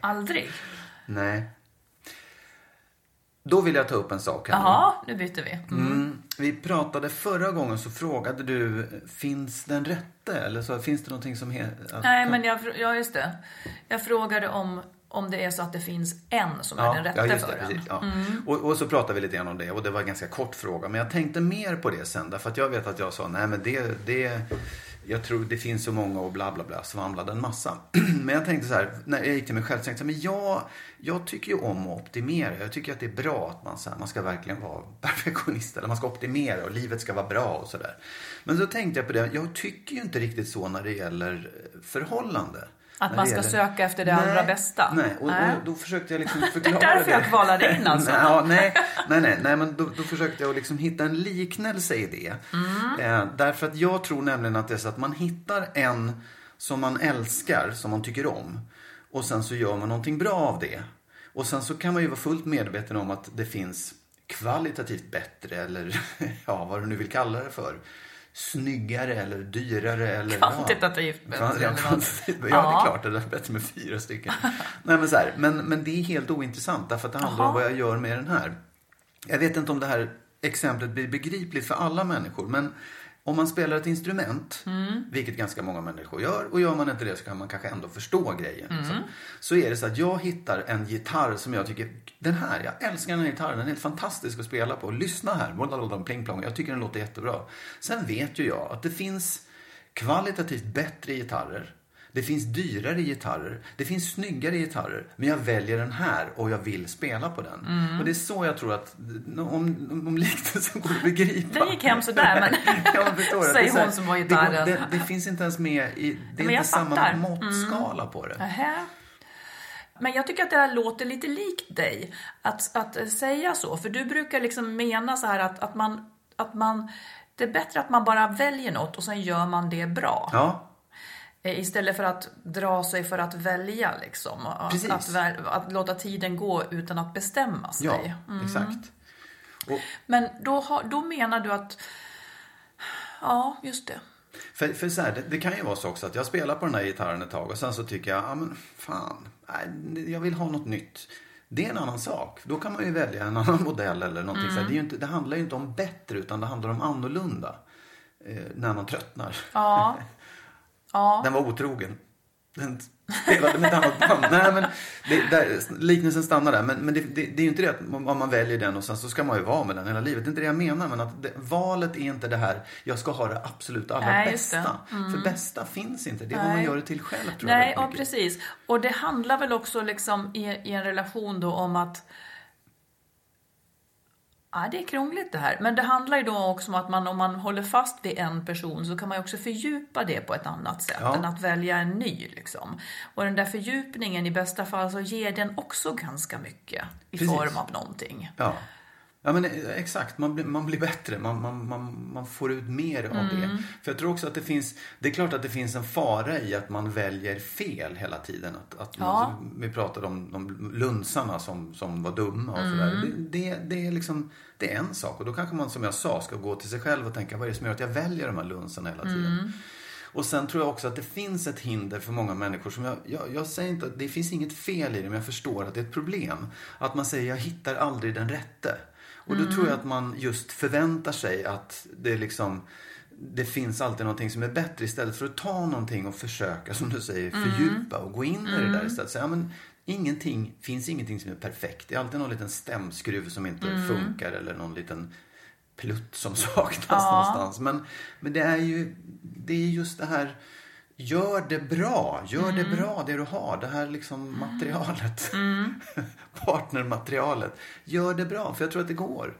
Aldrig. Nej. Då vill jag ta upp en sak här nu. Jaha, nu byter vi. Mm. Mm. Vi pratade förra gången så frågade du, finns den rätte? Eller så, finns det någonting som heter... Nej, men jag, ja, just det. Jag frågade om, om det är så att det finns en som är den rätta just för en. ja. och, och så pratade vi lite grann om det och det var en ganska kort fråga. Men jag tänkte mer på det sen därför att jag vet att jag sa nej men det, det jag tror det finns så många och bla bla bla svamlade en massa. men jag tänkte så här, när jag gick till mig själv så tänkte jag, men jag, jag tycker ju om att optimera. Jag tycker att det är bra att man, så här, man ska verkligen vara perfektionist eller man ska optimera och livet ska vara bra och sådär. Men så tänkte jag på det, jag tycker ju inte riktigt så när det gäller eh, förhållande. Att man ska söka efter det allra bästa. Nej, och, Nej. och då försökte jag liksom förklara Det är därför jag kvalade in alltså. nej, ja, nej, nej, nej, nej, men då, då försökte jag liksom hitta en liknelse i det. Mm. Eh, därför att jag tror nämligen att det är så att man hittar en som man älskar, som man tycker om. Och sen så gör man någonting bra av det. Och sen så kan man ju vara fullt medveten om att det finns kvalitativt bättre eller ja, vad du nu vill kalla det för. Snyggare eller dyrare eller... Kvantitativt ja, bättre ja, kvantitativt, ja, det är klart. Det är bättre med fyra stycken. Nej, men, så här, men, men det är helt ointressant därför att det handlar om vad jag gör med den här. Jag vet inte om det här exemplet blir begripligt för alla människor. Men om man spelar ett instrument, vilket ganska många människor gör, och gör man inte det så kan man kanske ändå förstå grejen. liksom. Så är det så att jag hittar en gitarr som jag tycker, den här, jag älskar den här gitarren, den är helt fantastisk att spela på. Lyssna här, pling plong, jag tycker den låter jättebra. Sen vet ju jag att det finns kvalitativt bättre gitarrer. Det finns dyrare gitarrer. Det finns snyggare gitarrer. Men jag väljer den här och jag vill spela på den. Mm. Och det är så jag tror att, om, om liknelsen går att begripa. Den gick hem sådär, men- förstår? Säger Det hon som har det gitarren. Det, det, finns inte ens med i, det är inte samma fattar. Mm. måttskala på det. Nähä. Men jag tycker att det här låter lite likt dig, att, att säga så. För du brukar liksom mena så här att, att, man, att man... Det är bättre att man bara väljer något och sen gör man det bra. Ja, Istället för att dra sig för att välja liksom. Att, Precis. att, att låta tiden gå utan att bestämma sig. ja exakt. Och, Men då, har, då menar du att... Ja, just det. För, för så här, det, det kan ju vara så också att jag spelar på den här gitarren ett tag och sen så tycker jag, ja men fan, nej, jag vill ha något nytt. Det är en annan sak. Då kan man ju välja en annan modell eller någonting. Så här, det, ju inte, det handlar ju inte om bättre utan det handlar om annorlunda. Eh, när man tröttnar. Ja. Ja. Den var otrogen. Den spelade med ett annat band. Nej, men det, där, liknelsen stannar där. Men, men det, det, det är ju inte det att om man väljer den och sen så ska man ju vara med den hela livet. Det är inte det jag menar. Men att det, valet är inte det här, jag ska ha det absolut allra Nej, bästa. För bästa finns inte. Det är vad man Nej. gör det till själv tror jag. Nej, väldigt ja, precis. Och det handlar väl också liksom i, i en relation då om att Ja, det är krångligt det här. Men det handlar ju då också om att man, om man håller fast vid en person så kan man ju också fördjupa det på ett annat sätt Ja. än att välja en ny. Liksom. Och den där fördjupningen i bästa fall så ger den också ganska mycket i Precis. form av någonting. Ja. Ja men eh, exakt, man blir, man blir bättre. Man, man, man, man får ut mer av Mm. det. För jag tror också att det finns, det är klart att det finns en fara i att man väljer fel hela tiden. Att, att man, Ja. Vi pratade om de lunsarna som, som var dumma och sådär. Mm. Det, det, det, är liksom, det är en sak. Och då kanske man som jag sa ska gå till sig själv och tänka vad är det som gör att jag väljer de här lunsarna hela tiden. Mm. Och sen tror jag också att det finns ett hinder för många människor som jag, jag, jag säger inte att det finns inget fel i det men jag förstår att det är ett problem. Att man säger jag hittar aldrig den rätte. Och då tror jag att man just förväntar sig att det liksom det finns alltid någonting som är bättre istället för att ta någonting och försöka, som du säger, fördjupa och gå in i det där istället. Så, ja, men, ingenting, finns ingenting som är perfekt. Det är alltid någon liten stämskruv som inte funkar eller någon liten plutt som saknas någonstans. Men, men det är ju det är just det här Gör det bra, gör det bra det du har. Det här liksom materialet. Partnermaterialet. Gör det bra, för jag tror att det går.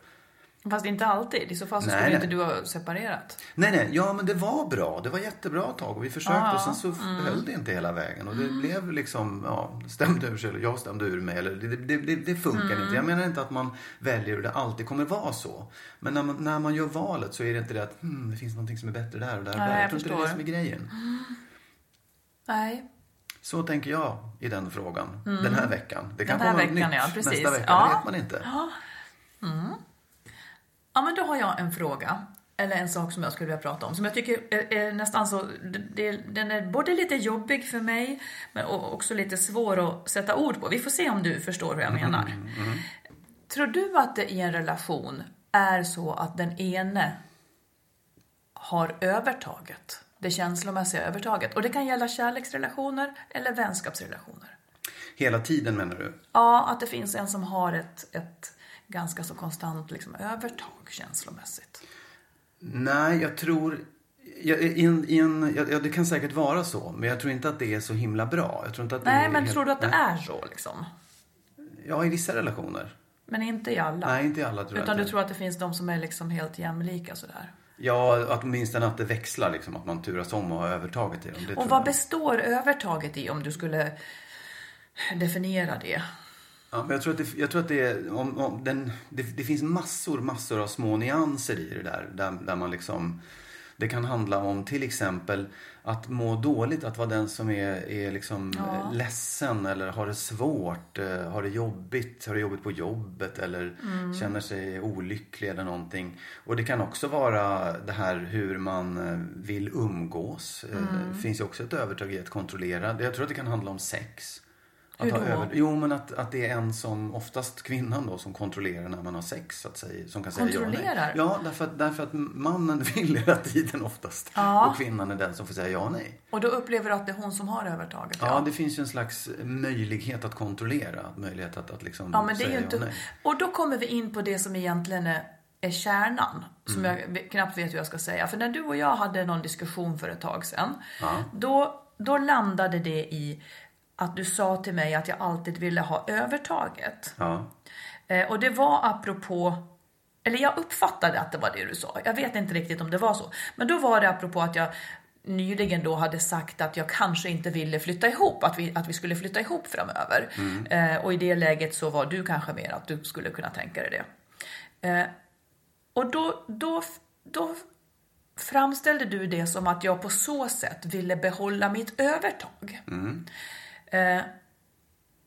Fast inte alltid. I så fall så skulle nej. inte du ha separerat. Nej, nej, ja men det var bra. Det var jättebra ett tag och vi försökte Ja, och sen så höll det inte hela vägen. Och det blev liksom, ja, stämde ur sig eller jag stämde ur mig. Eller det, det, det, det funkar inte. Jag menar inte att man väljer och det alltid kommer vara så. Men när man, när man gör valet så är det inte det att hmm, det finns någonting som är bättre där och där. och där. jag tror inte det är det som är grejen. Nej. Så tänker jag i den frågan. Den här veckan. Det kan Mm. Den här komma veckan, nytt ja, precis. nästa vecka. Ja. Det vet man inte. Ja, men då har jag en fråga. Eller en sak som jag skulle vilja prata om. Som jag tycker är, är nästan så... Det, den är både lite jobbig för mig, men också lite svår att sätta ord på. Vi får se om du förstår hur jag menar. Tror du att det i en relation är så att den ene har övertaget? Det känslomässiga övertaget. Och det kan gälla kärleksrelationer eller vänskapsrelationer. Hela tiden menar du? Ja, att det finns en som har ett, ett ganska så konstant liksom, övertag känslomässigt. Nej, jag tror... Jag, i en, i en, ja, ja, det kan säkert vara så, men jag tror inte att det är så himla bra. Jag tror inte att det Nej, men helt- tror du att det nej. är så liksom? Ja, i vissa relationer. Men inte i alla? Nej, inte i alla tror jag Utan du tror att det finns de som är liksom helt jämlika sådär? Ja, åtminstone att det växlar liksom, att man turas om och har övertaget i dem. Det Och vad jag. består övertaget i om du skulle definiera det? Ja, men jag tror att det, jag tror att det, är, om, om den, det, det finns massor, massor av små nyanser i det där. Där, där man liksom... Det kan handla om till exempel att må dåligt, att vara den som är, är liksom Ja. ledsen eller har det svårt, eh, har det jobbigt, har det jobbigt på jobbet eller Mm. känner sig olycklig eller någonting. Och det kan också vara det här hur man eh, vill umgås. Eh, Mm. Det finns ju också ett övertag i att kontrollera. Jag tror att det kan handla om sex. Att Hur ha då? över... Jo, men att, att det är en som, oftast kvinnan då, som kontrollerar när man har sex, så att säga. Som kan säga ja. Kontrollerar? Ja, därför att, därför att mannen vill hela tiden oftast. Ja. Och kvinnan är den som får säga ja och nej. Och då upplever du att det är hon som har övertaget? Ja, det finns ju en slags möjlighet att kontrollera. Möjlighet att, att liksom Ja, men det är ju ja och inte... nej. Och då kommer vi in på det som egentligen är, är kärnan. Som Mm. jag knappt vet hur jag ska säga. För när du och jag hade någon diskussion för ett tag sedan. Då, då landade det i att du sa till mig att jag alltid ville ha övertaget. Ja. Eh, och det var apropå, eller jag uppfattade att det var det du sa. Jag vet inte riktigt om det var så. Men då var det apropå att jag nyligen då hade sagt att jag kanske inte ville flytta ihop, att vi, att vi skulle flytta ihop framöver. Eh, och i det läget så var du kanske mer att du skulle kunna tänka dig det. Eh, och då, då, då framställde du det som att jag på så sätt ville behålla mitt övertag. Eh,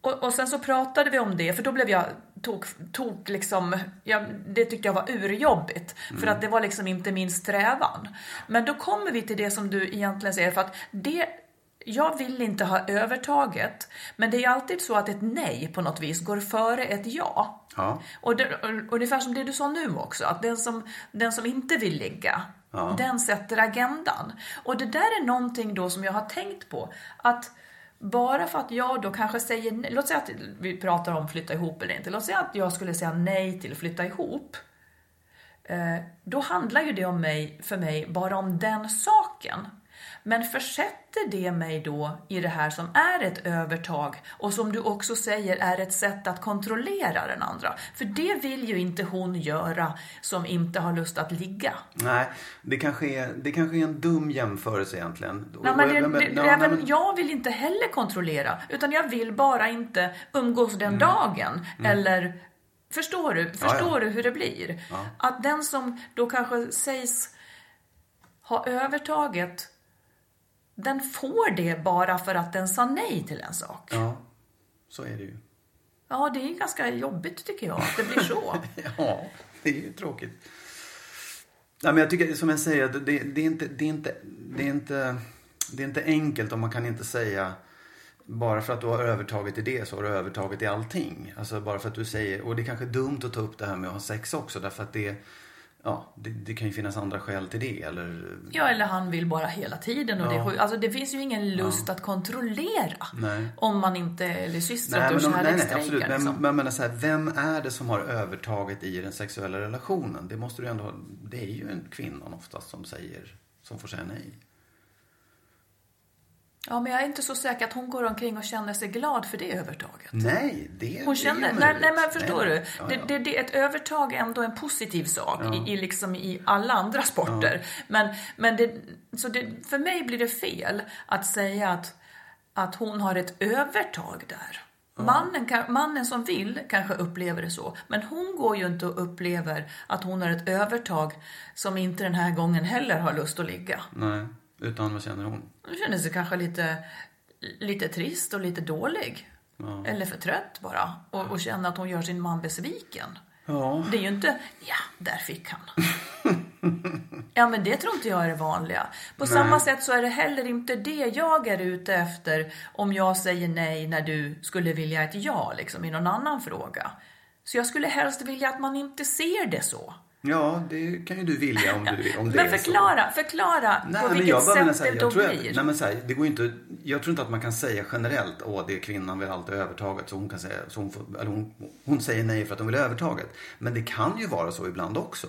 och, och sen så pratade vi om det, för då blev jag tok, tok liksom, jag, det tyckte jag var urjobbigt. För att det var liksom inte min strävan. Men då kommer vi till det som du egentligen säger, för att det, jag vill inte ha övertaget, men det är alltid så att ett nej på något vis går före ett ja. Ja. Och, det, och ungefär som det du sa nu också, att den som, den som inte vill ligga, den sätter agendan. Och det där är någonting då som jag har tänkt på, att bara för att jag då kanske säger nej, låt säga att vi pratar om flytta ihop eller inte, låt säga att jag skulle säga nej till flytta ihop. Eh, då handlar ju det om mig, för mig bara om den saken. Men försätter det mig då i det här som är ett övertag och som du också säger är ett sätt att kontrollera den andra? För det vill ju inte hon göra som inte har lust att ligga. Nej, det kanske, är, det kanske är en dum jämförelse egentligen. Nej, men det, Men- det, ja, även men- jag vill inte heller kontrollera, utan jag vill bara inte umgås den Mm. dagen. Eller, förstår du? Förstår ja. du hur det blir? Att den som då kanske sägs ha övertaget, den får det bara för att den sa nej till en sak. Ja, så är det ju. Ja, det är ganska jobbigt tycker jag, att det blir så. Ja, det är ju tråkigt. Nej, men jag tycker, som jag säger, det, det, är inte, det, är inte, det, är inte, det är inte enkelt och man kan inte säga bara för att du har övertaget i det så har du övertaget i allting. Alltså bara för att du säger, och det är kanske dumt att ta upp det här med att ha sex också därför att det, ja, det, det kan ju finnas andra skäl till det eller Ja, eller han vill bara hela tiden. Och det, är sjukt. alltså, det finns ju ingen lust att kontrollera. Nej. Om man inte är systrat Nej, och men. Men, liksom. men menar så här, vem är det som har övertaget i den sexuella relationen? Det måste du ändå Det är ju en kvinnan oftast som säger, som får säga nej. Ja, men jag är inte så säker att hon går omkring och känner sig glad för det övertaget. Nej, det, Hon är känner, ju nej, nej men förstår Nej, du? Ja, Det, ja. det, det, ett övertag är ändå en positiv sak i, i, liksom, i alla andra sporter. Men, men det, så det, för mig blir det fel att säga att, att hon har ett övertag där. Mannen, kan, mannen som vill kanske upplever det så, men hon går ju inte och upplever att hon har ett övertag som inte den här gången heller har lust att ligga. Nej, utan vad känner hon? Hon känner sig kanske lite, lite trist och lite dålig. Eller för trött bara. Och, och känner att hon gör sin man besviken. Ja. Det är ju inte, ja, där fick han. ja, men det tror inte jag är det vanliga. På samma sätt så är det heller inte det jag är ute efter om jag säger nej när du skulle vilja ett ja, liksom i någon annan fråga. Så jag skulle helst vilja att man inte ser det så. Ja, det kan ju du vilja om, du, om det Men är så. förklara, förklara Nej, på men vilket jag menar sätt så här, det då att, blir. nej, men så här, det går inte, jag tror inte att man kan säga generellt åh det är kvinnan vill alltid övertaget så hon kan säga, så hon, får, eller hon, hon säger nej för att hon vill ha övertaget. Men det kan ju vara så ibland också.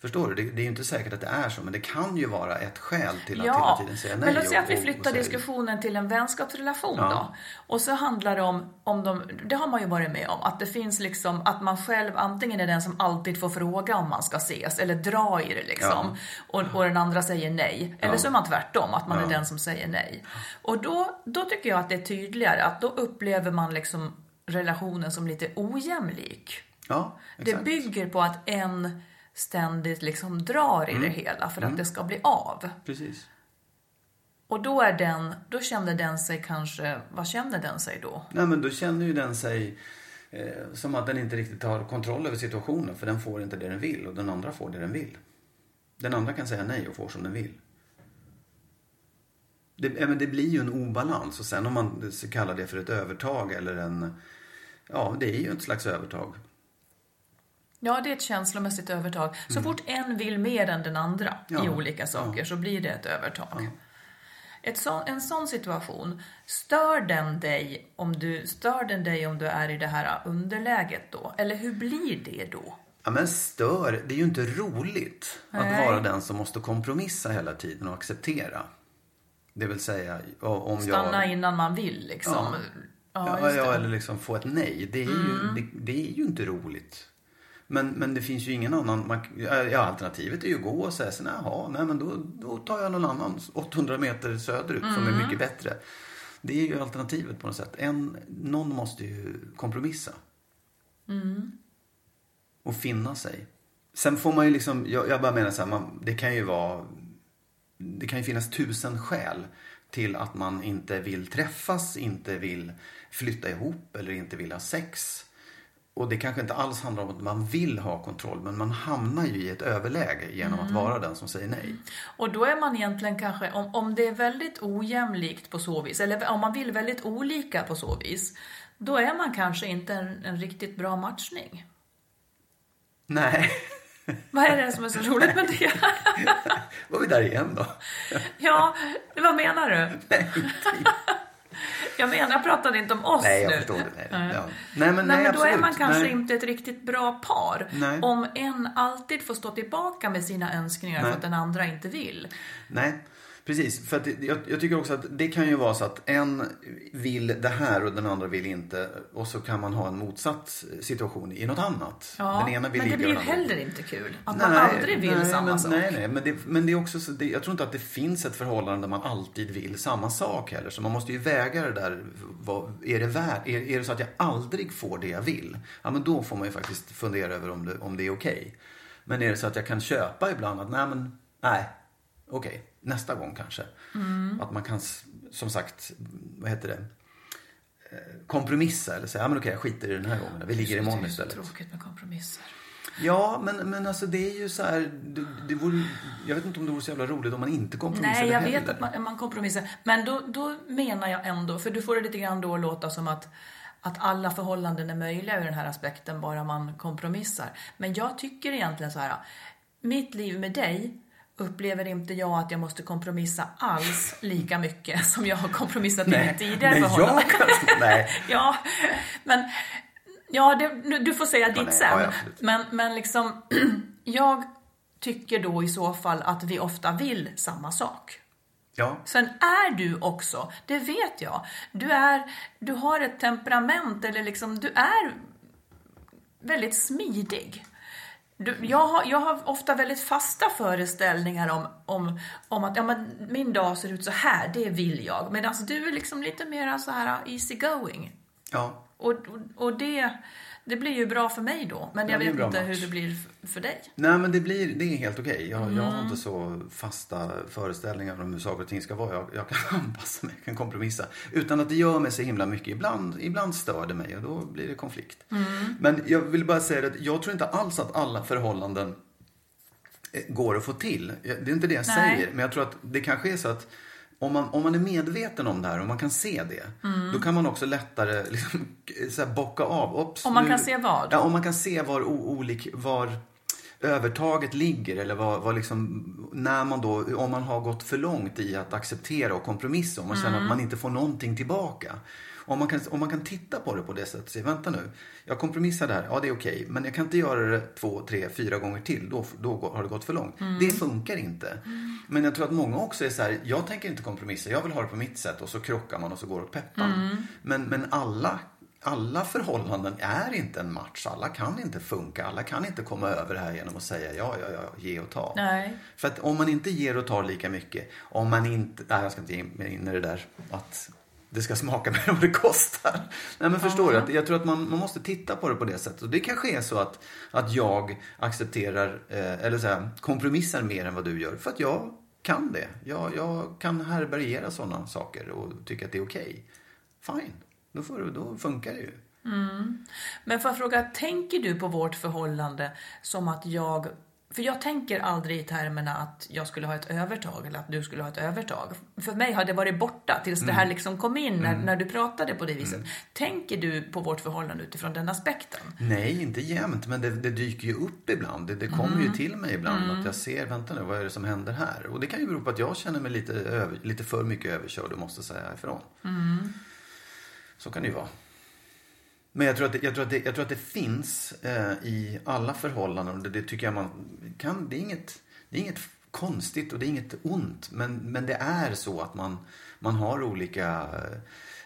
Förstår du? Det, det är ju inte säkert att det är så men det kan ju vara ett skäl till att hela tiden säga nej. men låt säga att vi flyttar diskussionen till en vänskapsrelation Ja. då. Och så handlar det om, om de, det har man ju varit med om, att det finns liksom, att man själv antingen är den som alltid får fråga om man ska ses, eller dra i det liksom. Och, och den andra säger nej. Eller så är man tvärtom, att man är den som säger nej. Och då, då tycker jag att det är tydligare, att då upplever man liksom relationen som lite ojämlik. Ja, Det exakt. bygger på att en ständigt liksom drar i det hela för att det ska bli av. Precis. Och då är den, då kände den sig kanske, vad känner den sig då? Nej, men då känner ju den sig eh, som att den inte riktigt har kontroll över situationen. För den får inte det den vill och den andra får det den vill. Den andra kan säga nej och får som den vill. Det, men det blir ju en obalans och sen om man kallar det för ett övertag eller en... Ja, det är ju ett slags övertag. Ja, det är ett känslomässigt övertag. Så fort en vill mer än den andra i Ja, olika saker så blir det ett övertag. Ett så, en sån situation, stör den, dig om du, stör den dig om du är i det här underläget då? Eller hur blir det då? Ja, men stör, det är ju inte roligt att Nej. vara den som måste kompromissa hela tiden och acceptera. Det vill säga, ja, om Stanna jag... innan man vill liksom. Ja. Ja, Ja, ja, eller liksom få ett nej. Det är, ju, det, det är ju inte roligt. Men, men det finns ju ingen annan... Man, ja, alternativet är ju att gå och säga så jaha, nej men då, då tar jag någon annan 800 meter söderut som är mycket bättre. Det är ju alternativet på något sätt. En, någon måste ju kompromissa. Och finna sig. Sen får man ju liksom, jag, jag bara menar så här, man, det kan ju vara, det kan ju finnas tusen skäl till att man inte vill träffas, inte vill flytta ihop eller inte vill ha sex. Och det kanske inte alls handlar om att man vill ha kontroll, men man hamnar ju i ett överläge genom att vara den som säger nej. Och då är man egentligen kanske, om, om det är väldigt ojämlikt på så vis, eller om man vill väldigt olika på så vis, då är man kanske inte en, en riktigt bra matchning. Nej, Vad är det som är så roligt med det? var vi där igen då? ja, vad menar du? Jag menar, jag pratade inte om oss Nej, jag nu. förstår det. Nej, Nej. ja. nej men, Nej, nej, men då är man kanske nej. inte ett riktigt bra par. Nej. Om en alltid får stå tillbaka med sina önskningar Nej. för att den andra inte vill. Nej, precis. För att jag, jag tycker också att det kan ju vara så att en vill det här och den andra vill inte. Och så kan man ha en motsatt situation i något annat. Ja, den ena vill men det blir ju heller inte kul. Att man aldrig vill nej, samma men, sak. Nej, nej, men det, men det är också så, det, jag tror inte att det finns ett förhållande där man alltid vill samma sak heller. Så man måste ju väga det där. Vad, är, det värt, är, är det så att jag aldrig får det jag vill? Ja, men då får man ju faktiskt fundera över om det, om det är okej. Men är det så att jag kan köpa ibland att nej, men nej, okej, nästa gång kanske. Mm. Att man kan, som sagt, vad heter det? Eh, Kompromissa eller säga, ja men okej jag skiter i den här gången. Vi ligger imorgon det är så istället. tråkigt med kompromisser. Ja, men, men alltså det är ju så här, det, det vore, jag vet inte om det vore så jävla roligt om man inte kompromissade Nej, jag heller. vet att man, man kompromissar. Men då, då menar jag ändå, för du får det lite grann då låta som att, att alla förhållanden är möjliga ur den här aspekten, bara man kompromissar. Men jag tycker egentligen så här, mitt liv med dig upplever inte jag att jag måste kompromissa alls lika mycket som jag har kompromissat i mitt tidigare förhållande. nej. ja, men ja, det, du får säga ditt nej, sen. ja, ja, men, men liksom, jag tycker då i så fall att vi ofta vill samma sak. Ja, Sen är du också, det vet jag, du, är, du har ett temperament eller liksom, du är väldigt smidig. Du, jag, har, jag har ofta väldigt fasta föreställningar om, om, om att ja, men min dag ser ut så här, det vill jag. Men alltså, du är liksom lite mer så här easy going. ja. Och, och, och det, det blir ju bra för mig då. Men Ja, jag vet inte match. hur det blir för dig. Nej men det blir, det är helt okej. Jag, jag Mm. har inte så fasta föreställningar om hur saker och ting ska vara. Jag, jag kan anpassa mig, jag kan kompromissa. Utan att det gör mig så himla mycket. Ibland, ibland stör det mig och då blir det konflikt. Mm. Men jag vill bara säga att jag tror inte alls att alla förhållanden eh, går att få till. Det är inte det jag Nej. säger. Men jag tror att det kanske är så att om man, om man är medveten om det här och man kan se det. Mm. Då kan man också lättare liksom, så här, bocka av. Ops, Om man nu- kan se vad? Ja, om man kan se var, olik, var övertaget ligger eller vad, vad liksom, när man då, om man har gått för långt i att acceptera och kompromissa, om man känner att man inte får någonting tillbaka. Om man, kan, om man kan titta på det på det sättet säga, vänta nu, jag kompromissar där, ja det är okej, men jag kan inte göra det två, tre, fyra gånger till, då, då har det gått för långt. Det funkar inte. Men jag tror att många också är så här, jag tänker inte kompromissa, jag vill ha det på mitt sätt och så krockar man och så går åt peppan. Men, men alla alla förhållanden är inte en match. Alla kan inte funka. Alla kan inte komma över det här genom att säga ja, ja, ja, ge och ta. Nej. För att om man inte ger och tar lika mycket, om man inte, nej jag ska inte ge mig in i det där att det ska smaka mer än det kostar. Nej men förstår du? Att jag tror att man, man måste titta på det på det sättet. Och det kanske är så att, att jag accepterar, eh, eller så här, kompromissar mer än vad du gör. För att jag kan det. Jag, jag kan härbärgera sådana saker och tycka att det är okej. Okay. Fine, då, får, då funkar det ju. Mm. Men får jag fråga, tänker du på vårt förhållande som att jag för jag tänker aldrig i termerna att jag skulle ha ett övertag eller att du skulle ha ett övertag. För mig har det varit borta tills mm. det här mm. liksom kom in när, mm. när du pratade på det viset. Mm. Tänker du på vårt förhållande utifrån den aspekten? Nej, inte jämt, men det, det dyker ju upp ibland. Det, det kommer ju mm. till mig ibland att jag ser, vänta nu, vad är det som händer här? Och det kan ju bero på att jag känner mig lite, över, lite för mycket överkörd och måste säga ifrån. Så kan det ju vara. Men jag tror att det, jag tror att det, jag tror att det finns eh, i alla förhållanden. Det, det, tycker jag man kan. Det är, inget, det är inget konstigt och det är inget ont. Men, men det är så att man, man har olika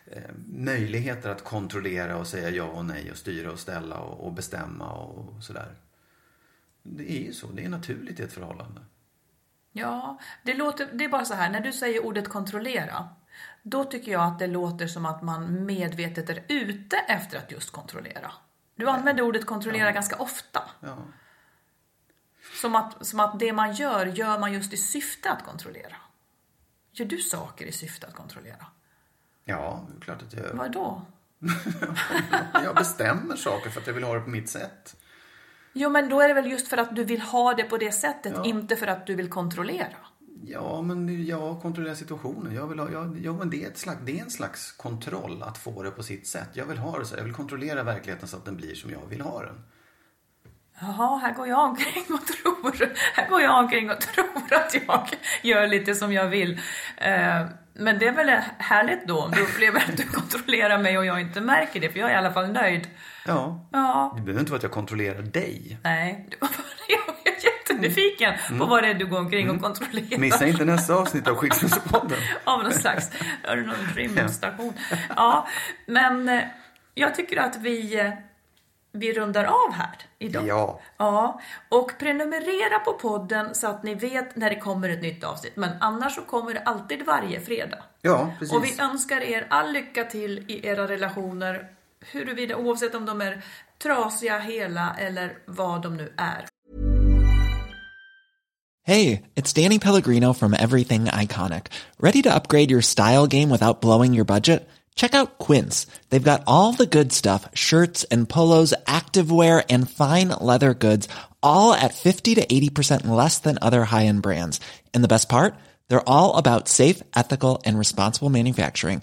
eh, möjligheter att kontrollera och säga ja och nej och styra och ställa och, och bestämma och sådär. Det är ju så. Det är naturligt i ett förhållande. Ja, det, låter, det är bara så här. När du säger ordet kontrollera då tycker jag att det låter som att man medvetet är ute efter att just kontrollera. Du använder ordet kontrollera ja. ganska ofta. Ja. Som, att, som att det man gör, gör man just i syfte att kontrollera. Gör du saker i syfte att kontrollera? Ja, klart att jag gör. Vad då? jag bestämmer saker för att jag vill ha det på mitt sätt. Jo, men då är det väl just för att du vill ha det på det sättet, ja. inte för att du vill kontrollera. Ja, men jag kontrollerar situationen. Jag vill ha, jag, ja, men det, är ett slags, det är en slags kontroll att få det på sitt sätt. Jag vill ha det så. Jag vill kontrollera verkligheten så att den blir som jag vill ha den. Jaha, här går jag omkring och tror, här går jag omkring och tror att jag gör lite som jag vill. Eh, men det är väl härligt då om du upplever att du kontrollerar mig och jag inte märker det, för jag är i alla fall nöjd. Ja. ja. Det behöver inte vara att jag kontrollerar dig. Nej, det var bara jättenyfiken mm. på vad det är du går omkring mm. och kontrollerar. Missa inte nästa avsnitt av Skilsmässopodden. av någon slags, är det någon rymdstation? Ja, men eh, jag tycker att vi eh, vi rundar av här idag. Ja. ja. Och prenumerera på podden så att ni vet när det kommer ett nytt avsnitt. Men annars så kommer det alltid varje fredag. Ja, precis. Och vi önskar er all lycka till i era relationer. Huruvida, oavsett om de är trasiga, hela eller vad de nu är. Hej, it's Danny Pellegrino from Everything Iconic. Ready to upgrade your style game without blowing your budget? Check out Quince. They've got all the good stuff, shirts and polos, activewear and fine leather goods, all at 50 to 80% less than other high-end brands. And the best part? They're all about safe, ethical and responsible manufacturing.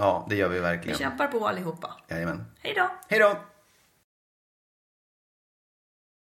Ja, det gör vi verkligen. Vi kämpar på allihopa. Jajamän. Hej då. Hej då.